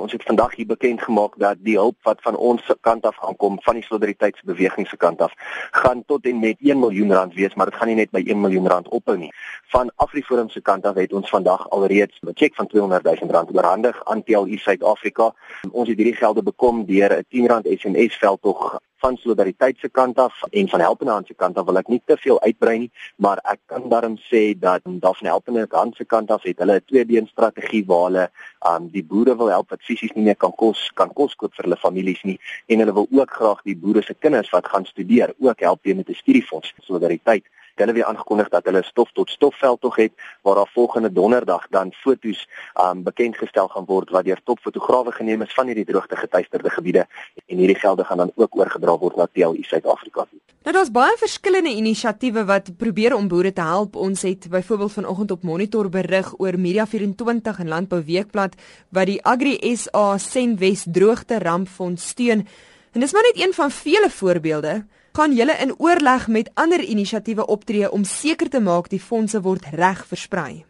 Ons het vandag hier bekend gemaak dat die hulp wat van ons se kant af aankom van die solidariteitsbeweging se kant af gaan tot en met 1 miljoen rand wees, maar dit gaan nie net by 1 miljoen rand ophou nie. Van AfriForum se kant af het ons vandag alreeds 'n cheque van 200 000 rand oorhandig aan TLU Suid-Afrika. Ons het hierdie gelde bekom deur 'n 10 rand SMS veldtog van solidariteit se kant af en van helpende hand se kant af wil ek nie te veel uitbrei nie, maar ek kan darm sê dat daar van helpende hand se kant af het hulle 'n tweebeen strategie waar hulle um, die boere wil help wat fisies nie meer kan kos kan kos koop vir hulle families nie en hulle wil ook graag die boere se kinders wat gaan studeer ook help met 'n studiefonds solidariteit hulle weer aangekondig dat hulle stof tot stofveld tog het waar daar volgende donderdag dan fotos um bekend gestel gaan word wat deur topfotograwe geneem is van hierdie droogte getuisterde gebiede en hierdie gelde gaan dan ook oorgedra word na TLU Suid-Afrika. Nou daar's baie verskillende inisiatiewe wat probeer om boere te help. Ons het byvoorbeeld vanoggend op Monitor berig oor Media 24 en Landbou Weekblad wat die Agri SA Senwes droogte rampfonds steun. En dis maar net een van vele voorbeelde gaan julle in oorleg met ander inisiatiewe optree om seker te maak die fondse word reg versprei?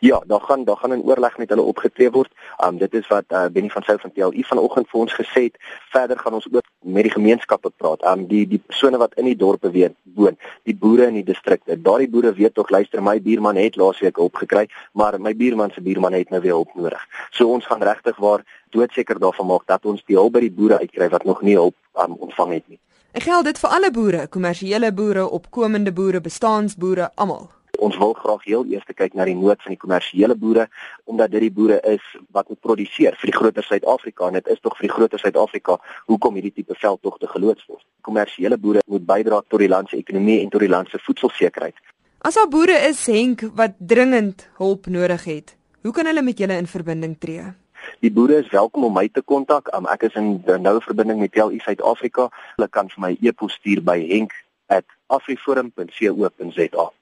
Ja, daar gaan daar gaan 'n oorleg met hulle opgetree word. Um dit is wat uh, Benny van Sail van TLU vanoggend vir ons gesê het. Verder gaan ons ook met die gemeenskappe praat. Um die die persone wat in die dorpe weet, woon, die boere in die distrikte. Daardie boere weet tog luister, my buurman het laasweek hulp gekry, maar my buurman se buurman het nou weer hulp nodig. So ons gaan regtig waar doodseker daarvan maak dat ons die hulp by die boere uitkry wat nog nie hulp um, ontvang het nie. En geld dit vir alle boere, kommersiële boere, opkomende boere, bestaanboere, almal. Ons wil graag heel eers kyk na die nood van die kommersiële boere omdat dit die boere is wat moet produseer vir die groter Suid-Afrika en dit is tog vir die groter Suid-Afrika hoekom hierdie tipe veldtogte geloods word. Kommersiële boere moet bydra tot die land se ekonomie en tot die land se voedselsekerheid. As daar boere is Henk wat dringend hulp nodig het, hoe kan hulle met julle in verbinding tree? Die boere is welkom om my te kontak. Um, ek is in noue verbinding met TLU Suid-Afrika. Hulle kan vir my e-pos stuur by henk@afriforum.co.za.